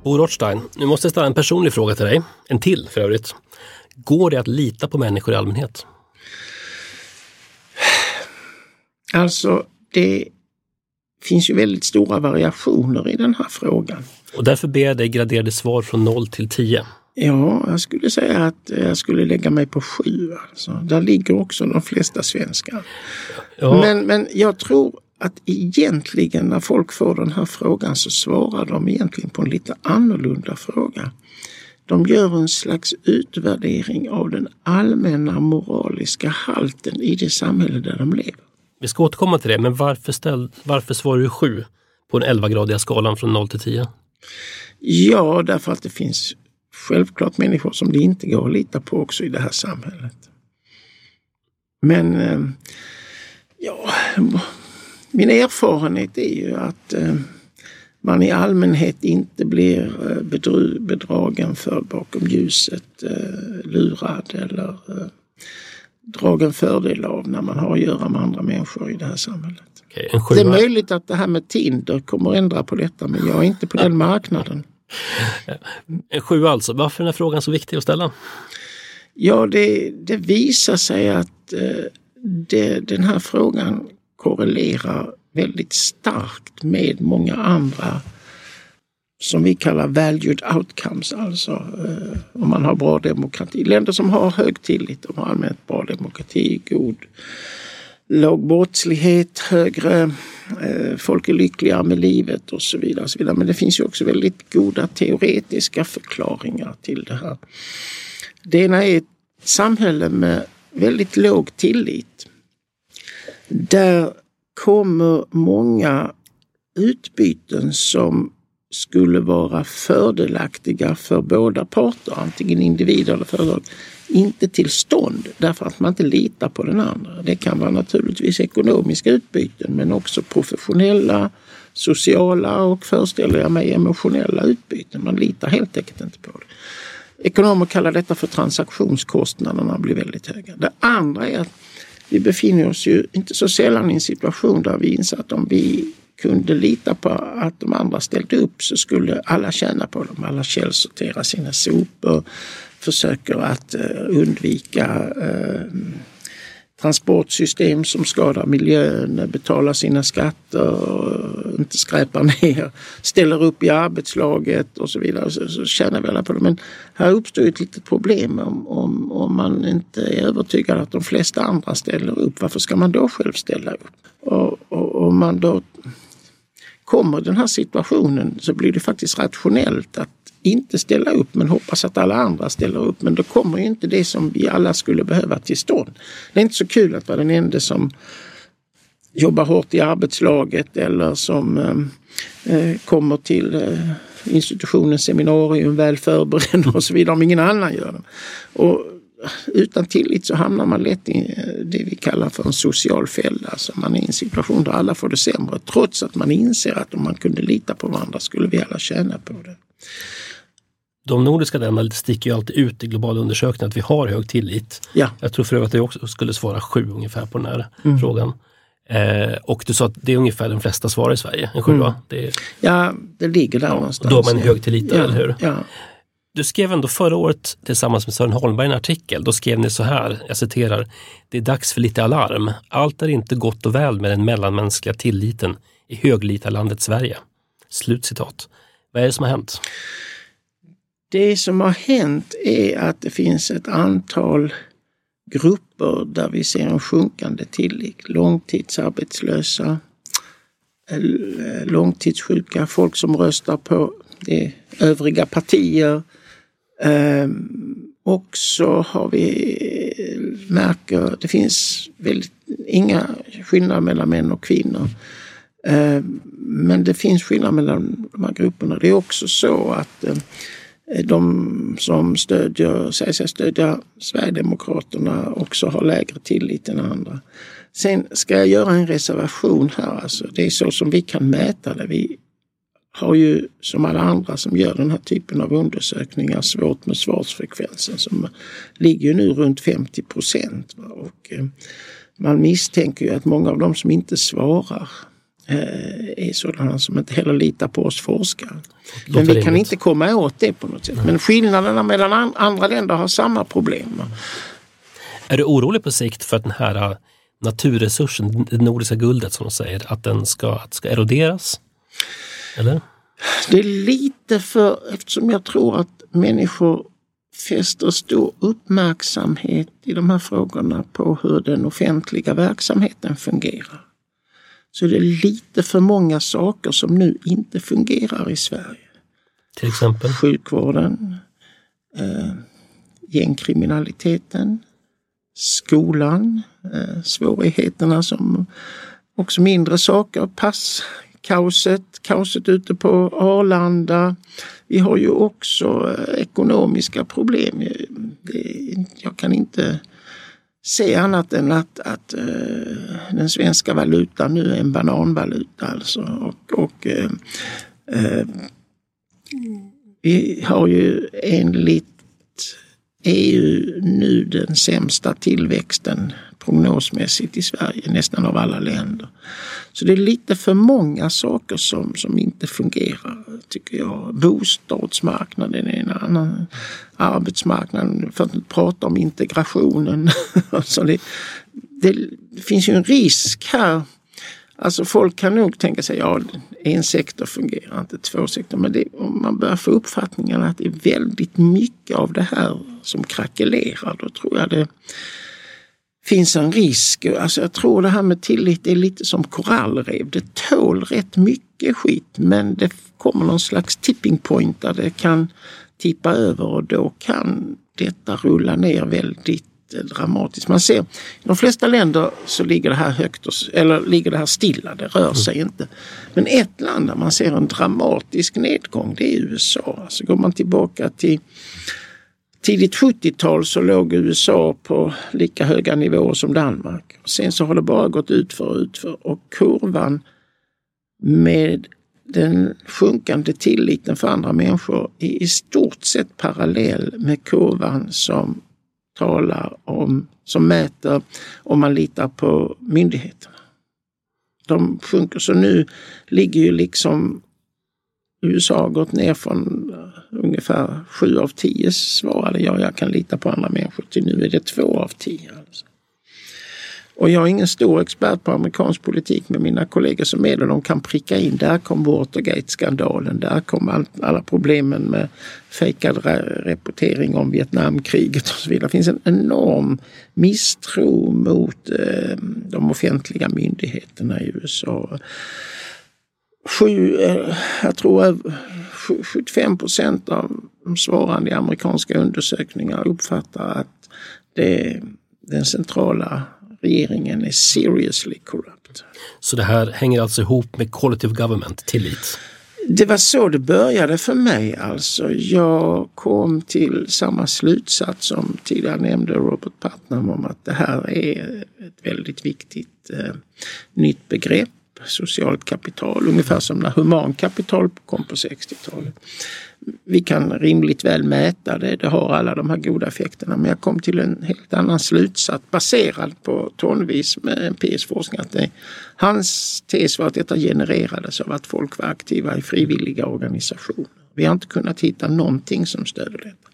Bo Rothstein, nu måste jag ställa en personlig fråga till dig. En till för övrigt. Går det att lita på människor i allmänhet? Alltså, det finns ju väldigt stora variationer i den här frågan. Och därför ber jag dig graderade svar från 0 till 10. Ja, jag skulle säga att jag skulle lägga mig på 7. Alltså. Där ligger också de flesta svenskar. Ja. Men, men jag tror att egentligen när folk får den här frågan så svarar de egentligen på en lite annorlunda fråga. De gör en slags utvärdering av den allmänna moraliska halten i det samhälle där de lever. Vi ska återkomma till det, men varför, ställ, varför svarar du 7 på den 11-gradiga skalan från 0 till 10? Ja, därför att det finns självklart människor som det inte går att lita på också i det här samhället. Men eh, ja, min erfarenhet är ju att eh, man i allmänhet inte blir eh, bedragen för bakom ljuset, lurad eller dragen fördel av när man har att göra med andra människor i det här samhället. Okay, det är möjligt att det här med Tinder kommer att ändra på detta men jag är inte på den marknaden. En sjua alltså. Varför är den här frågan så viktig att ställa? Ja, det, det visar sig att eh, det, den här frågan korrelerar väldigt starkt med många andra som vi kallar valued outcomes, alltså eh, om man har bra demokrati. Länder som har hög tillit, de har allmänt bra demokrati, god låg brottslighet, högre, eh, folk är lyckligare med livet och så vidare. Och så vidare. Men det finns ju också väldigt goda teoretiska förklaringar till det här. Det ena är ett samhälle med väldigt låg tillit. Där kommer många utbyten som skulle vara fördelaktiga för båda parter, antingen individer eller företag, inte till stånd därför att man inte litar på den andra. Det kan vara naturligtvis ekonomiska utbyten men också professionella, sociala och föreställer jag mig emotionella utbyten. Man litar helt enkelt inte på det. Ekonomer kallar detta för transaktionskostnaderna blir väldigt höga. Det andra är att vi befinner oss ju inte så sällan i en situation där vi inser att om vi kunde lita på att de andra ställde upp så skulle alla tjäna på dem. Alla källsorterar sina sopor, försöker att eh, undvika eh, transportsystem som skadar miljön, betalar sina skatter, eh, inte skräpar ner, ställer upp i arbetslaget och så vidare. Så, så tjänar vi alla på det. Men här uppstår ett litet problem om, om, om man inte är övertygad att de flesta andra ställer upp. Varför ska man då själv ställa upp? Och, och om man då kommer den här situationen så blir det faktiskt rationellt att inte ställa upp men hoppas att alla andra ställer upp. Men då kommer ju inte det som vi alla skulle behöva till stånd. Det är inte så kul att vara den enda som jobbar hårt i arbetslaget eller som eh, eh kommer till eh, institutionens seminarium väl förberedd och så vidare om ingen annan gör det. Och utan tillit så hamnar man lätt i eh, det vi kallar för en social fälla. Alltså man är i en situation där alla får det sämre trots att man inser att om man kunde lita på varandra skulle vi alla tjäna på det. De nordiska länderna sticker ju alltid ut i globala undersökningar att vi har hög tillit. Ja. Jag tror för övrigt att jag också skulle svara sju ungefär på den här mm. frågan. Eh, och du sa att det är ungefär de flesta svarar i Sverige, en sjua. Mm. Det är, ja, det ligger där ja, någonstans. Då har man hög tillit, ja, eller hur? Ja. Du skrev ändå förra året tillsammans med Sören Holmberg en artikel. Då skrev ni så här, jag citerar. Det är dags för lite alarm. Allt är inte gott och väl med den mellanmänskliga tilliten i höglitarlandet Sverige. Slut citat. Vad är det som har hänt? Det som har hänt är att det finns ett antal grupper där vi ser en sjunkande tillit. Långtidsarbetslösa, långtidssjuka, folk som röstar på övriga partier. Ehm, och så har vi märker, det finns väldigt, inga skillnader mellan män och kvinnor. Ehm, men det finns skillnader mellan de här grupperna. Det är också så att eh, de som stödjer, säger sig stödja Sverigedemokraterna också har lägre tillit än andra. Sen ska jag göra en reservation här. Alltså, det är så som vi kan mäta det. Vi har ju som alla andra som gör den här typen av undersökningar svårt med svarsfrekvensen som ligger nu runt 50 procent. Och eh, man misstänker ju att många av de som inte svarar eh, är sådana som inte heller litar på oss forskare. Men vi kan inte komma åt det på något sätt. Men skillnaderna mellan andra länder har samma problem. Är du orolig på sikt för att den här eh, naturresursen, det nordiska guldet som de säger, att den ska, att ska eroderas? Eller? Det är lite för, eftersom jag tror att människor fäster stor uppmärksamhet i de här frågorna på hur den offentliga verksamheten fungerar. så det är lite för många saker som nu inte fungerar i Sverige. Till exempel? Sjukvården, eh, gängkriminaliteten, skolan, eh, svårigheterna som också mindre saker, passkaoset, kaoset ute på Arlanda. Vi har ju också eh, ekonomiska problem. Eh, jag kan inte se annat än att, att eh, den svenska valutan nu är en bananvaluta. Alltså. Och, och eh, vi har ju enligt EU nu den sämsta tillväxten prognosmässigt i Sverige, nästan av alla länder. Så det är lite för många saker som, som inte fungerar, tycker jag. Bostadsmarknaden är en annan, arbetsmarknaden, för att inte prata om integrationen. alltså det, det finns ju en risk här Alltså folk kan nog tänka sig, ja en sektor fungerar inte, två sektorer. Men det, om man börjar få uppfattningen att det är väldigt mycket av det här som krackelerar, då tror jag det finns en risk. Alltså jag tror det här med tillit är lite som korallrev. Det tål rätt mycket skit men det kommer någon slags tipping point där det kan tippa över och då kan detta rulla ner väldigt dramatiskt. Man ser i de flesta länder så ligger det här högt och, eller ligger det här stilla, det rör sig mm. inte. Men ett land där man ser en dramatisk nedgång det är USA. Alltså går man tillbaka till tidigt 70-tal så låg USA på lika höga nivåer som Danmark. Sen så har det bara gått utför och utför och kurvan med den sjunkande tilliten för andra människor är i stort sett parallell med kurvan som talar om, som mäter om man litar på myndigheterna. De sjunker, så nu ligger ju liksom USA har gått ner från eh, ungefär sju av tio svarade jag, jag kan lita på andra människor, till nu är det två av tio. Alltså. Och jag är ingen stor expert på amerikansk politik men mina kollegor som är det. De kan pricka in, där kom Watergate-skandalen, där kom all, alla problemen med fejkad rapportering om Vietnamkriget och så vidare. Det finns en enorm misstro mot eh, de offentliga myndigheterna i USA. Sju, eh, jag tror 75 procent av de svarande i amerikanska undersökningar uppfattar att det, den centrala regeringen är seriously corrupt. Så det här hänger alltså ihop med of government, tillit? Det var så det började för mig alltså. Jag kom till samma slutsats som tidigare nämnde Robert Putnam om att det här är ett väldigt viktigt eh, nytt begrepp socialt kapital, ungefär som när humankapital kom på 60-talet. Vi kan rimligt väl mäta det, det har alla de här goda effekterna, men jag kom till en helt annan slutsats baserad på tonvis med empirisk forskning. Att det, hans tes var att detta genererades av att folk var aktiva i frivilliga organisationer. Vi har inte kunnat hitta någonting som stöder detta.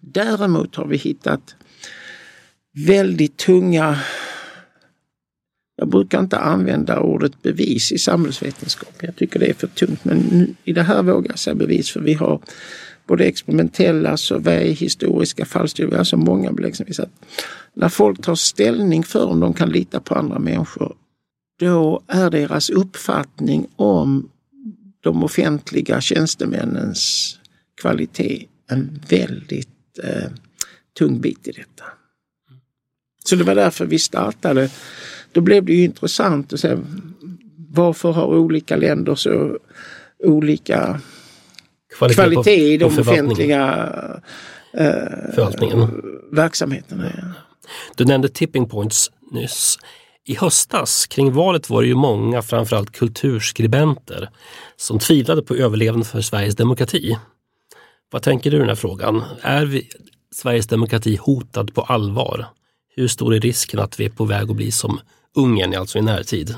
Däremot har vi hittat väldigt tunga jag brukar inte använda ordet bevis i samhällsvetenskap. Jag tycker det är för tungt. Men i det här vågar jag säga bevis för vi har både experimentella såväl historiska fallstudier. alltså många belägg som liksom visar att när folk tar ställning för om de kan lita på andra människor, då är deras uppfattning om de offentliga tjänstemännens kvalitet en väldigt eh, tung bit i detta. Så det var därför vi startade då blev det ju intressant att se varför har olika länder så olika kvalitet, kvalitet i de offentliga eh, verksamheterna. Ja. Du nämnde tipping points nyss. I höstas kring valet var det ju många, framförallt kulturskribenter, som tvivlade på överlevnaden för Sveriges demokrati. Vad tänker du i den här frågan? Är vi, Sveriges demokrati hotad på allvar? Hur stor är risken att vi är på väg att bli som Ungern, är alltså i närtid.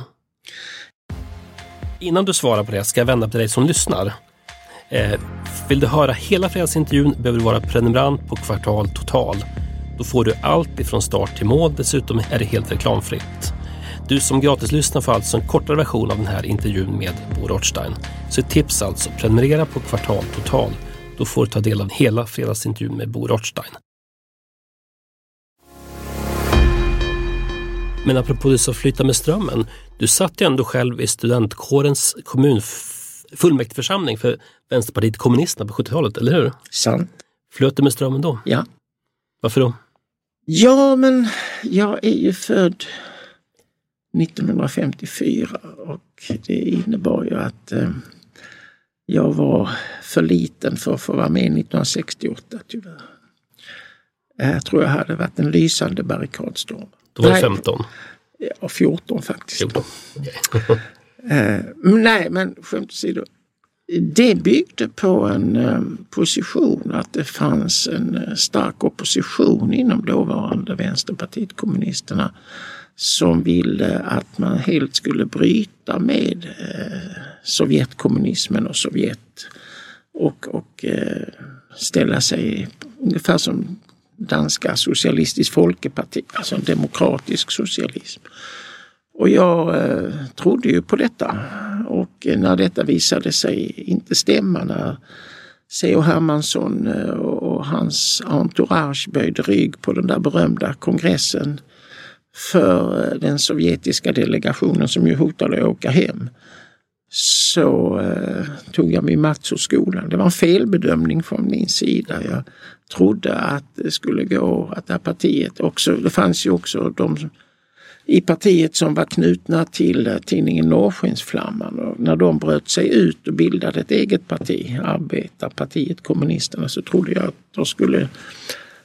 Innan du svarar på det ska jag vända på dig som lyssnar. Eh, vill du höra hela fredagsintervjun behöver du vara prenumerant på Kvartal Total. Då får du allt ifrån start till mål. Dessutom är det helt reklamfritt. Du som gratislyssnar får alltså en kortare version av den här intervjun med Bo Rothstein. Så ett tips alltså, prenumerera på Kvartal Total. Då får du ta del av hela fredagsintervjun med Bo Rothstein. Men apropå det som flyttar med strömmen. Du satt ju ändå själv i studentkårens kommunfullmäktigeförsamling för Vänsterpartiet kommunisterna på 70-talet, eller hur? Sant. Flöt det med strömmen då? Ja. Varför då? Ja, men jag är ju född 1954 och det innebar ju att eh, jag var för liten för att få vara med 1968 tyvärr. Jag tror jag hade varit en lysande barrikadstorm. Då var du 15? Ja, 14 faktiskt. 14. eh, nej, men skämt åsido. Det byggde på en eh, position att det fanns en eh, stark opposition inom dåvarande Vänsterpartiet kommunisterna som ville att man helt skulle bryta med Sovjetkommunismen och Sovjet och, och ställa sig ungefär som danska Socialistiskt Folkeparti, alltså en demokratisk socialism. Och jag eh, trodde ju på detta och när detta visade sig inte stämma, när C.H. Hermansson eh, och hans entourage böjde rygg på den där berömda kongressen för eh, den sovjetiska delegationen som ju hotade att åka hem så eh, tog jag min mats skolan. Det var en felbedömning från min sida. Jag trodde att det skulle gå, att det här partiet också, det fanns ju också de i partiet som var knutna till eh, tidningen Norrskensflamman och när de bröt sig ut och bildade ett eget parti, Arbetarpartiet Kommunisterna, så trodde jag att då skulle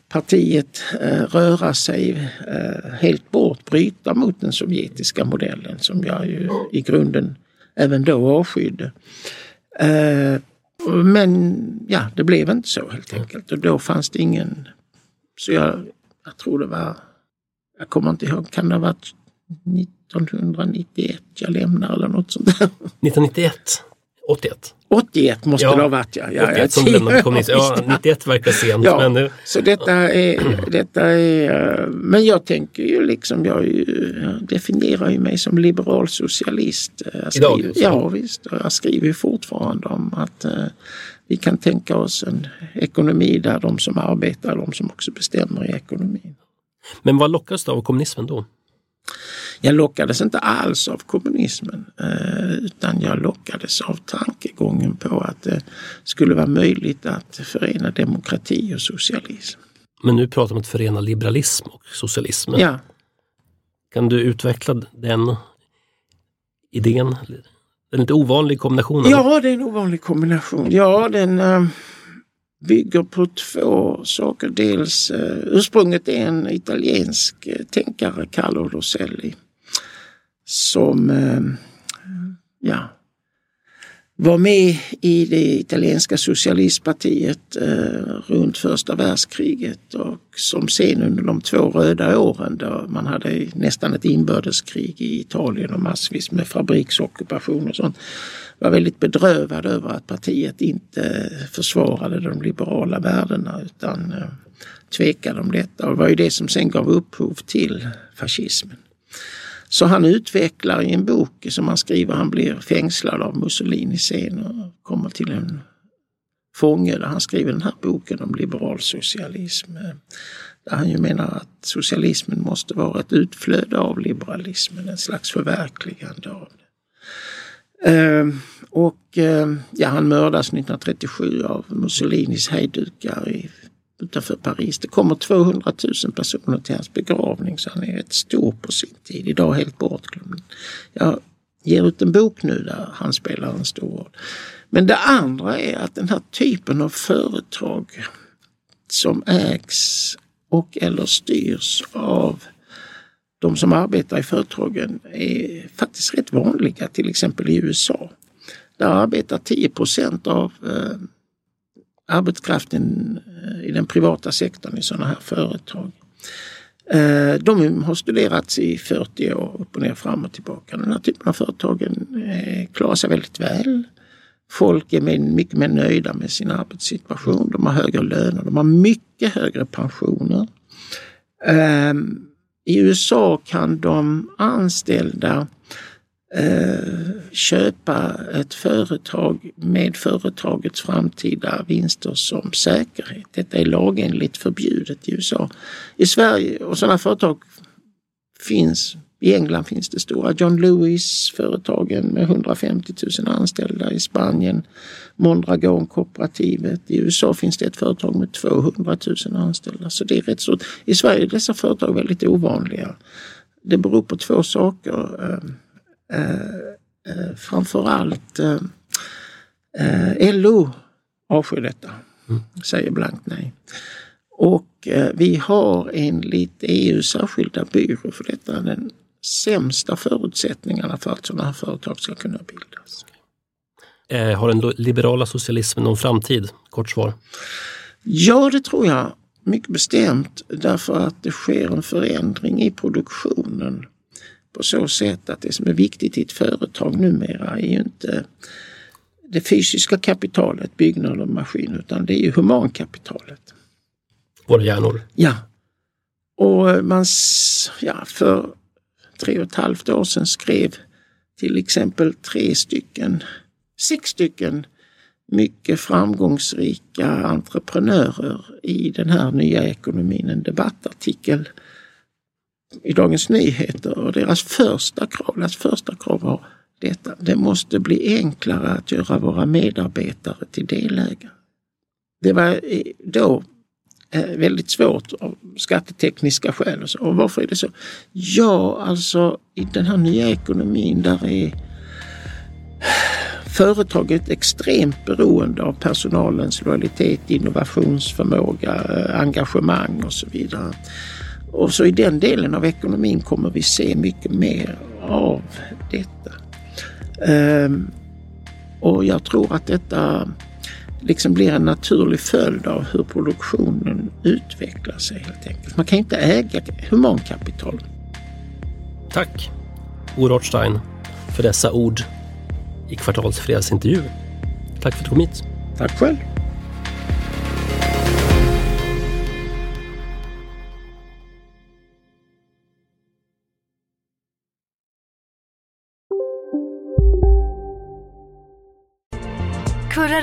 partiet eh, röra sig eh, helt bort, bryta mot den sovjetiska modellen som jag ju i grunden även då avskydde. Eh, men ja, det blev inte så helt enkelt och då fanns det ingen... Så jag, jag tror det var, jag kommer inte ihåg, kan det ha varit 1991 jag lämnade eller något sånt där? 1991? 81? 81 måste ja, det ha varit ja. ja 81 som lämnade. Ja, 91 verkar sent. Ja, men nu... Så detta är, detta är... Eh, men jag tänker ju liksom, jag, ju, jag definierar ju mig som liberal socialist. Jag skriver, Idag? Ja visst, jag skriver ju fortfarande om att uh, vi kan tänka oss en ekonomi där de som arbetar de som också bestämmer i ekonomin. Men vad lockas du av kommunismen då? Jag lockades inte alls av kommunismen eh, utan jag lockades av tankegången på att det skulle vara möjligt att förena demokrati och socialism. Men nu pratar man om att förena liberalism och socialism. Ja. Kan du utveckla den idén? Det är en lite ovanlig kombination. Ja, det är en ovanlig kombination. Ja, den uh, bygger på två saker. Dels uh, ursprunget är en italiensk tänkare, Carlo Rosselli, som eh, ja, var med i det italienska socialistpartiet eh, runt första världskriget och som sen under de två röda åren då man hade nästan ett inbördeskrig i Italien och massvis med fabriksockupation och sånt var väldigt bedrövad över att partiet inte försvarade de liberala värdena utan eh, tvekade om detta. Och det var ju det som sen gav upphov till fascismen. Så han utvecklar i en bok som han skriver, han blir fängslad av Mussolini sen och kommer till en fånge där han skriver den här boken om liberal socialism. Där han ju menar att socialismen måste vara ett utflöde av liberalismen, en slags förverkligande av det. Ehm, och ehm, ja, han mördas 1937 av Mussolinis hejdukar i utanför Paris. Det kommer 200 000 personer till hans begravning så han är rätt stor på sin tid. Idag helt bortglömd. Jag ger ut en bok nu där han spelar en stor roll. Men det andra är att den här typen av företag som ägs och eller styrs av de som arbetar i företagen är faktiskt rätt vanliga, till exempel i USA. Där arbetar 10% av eh, arbetskraften eh, i den privata sektorn i sådana här företag. Eh, de har studerats i 40 år upp och ner, fram och tillbaka. Den här typen av företagen eh, klarar sig väldigt väl. Folk är mycket mer nöjda med sin arbetssituation. De har högre löner, de har mycket högre pensioner. I USA kan de anställda Eh, köpa ett företag med företagets framtida vinster som säkerhet. Detta är lagenligt förbjudet i USA. I Sverige, och sådana företag finns I England finns det stora John Lewis-företagen med 150 000 anställda. I Spanien Mondragon-kooperativet. I USA finns det ett företag med 200 000 anställda. Så det är rätt stort. I Sverige är dessa företag väldigt ovanliga. Det beror på två saker. Eh, Eh, eh, framförallt eh, eh LO avskyr detta, mm. säger blankt nej. Och eh, vi har enligt EUs särskilda byrå för detta den sämsta förutsättningarna för att sådana här företag ska kunna bildas. Eh, har den liberala socialismen någon framtid? Kort svar. Ja, det tror jag mycket bestämt därför att det sker en förändring i produktionen på så sätt att det som är viktigt i ett företag numera är ju inte det fysiska kapitalet, byggnad och maskin, utan det är ju humankapitalet. Våra hjärnor? Ja. Och man, ja, för tre och ett halvt år sedan skrev till exempel tre stycken, sex stycken mycket framgångsrika entreprenörer i den här nya ekonomin en debattartikel i Dagens Nyheter och deras första krav, deras första krav var detta. Det måste bli enklare att göra våra medarbetare till delägare. Det var då eh, väldigt svårt av skattetekniska skäl. Och, så. och varför är det så? Ja, alltså i den här nya ekonomin där är företaget extremt beroende av personalens lojalitet, innovationsförmåga, eh, engagemang och så vidare. Och så i den delen av ekonomin kommer vi se mycket mer av detta. Um, och jag tror att detta liksom blir en naturlig följd av hur produktionen utvecklar sig helt enkelt. Man kan inte äga humankapital. Tack, O. Rothstein, för dessa ord i kvartalsfredagsintervju. Tack för att du kom hit. Tack själv.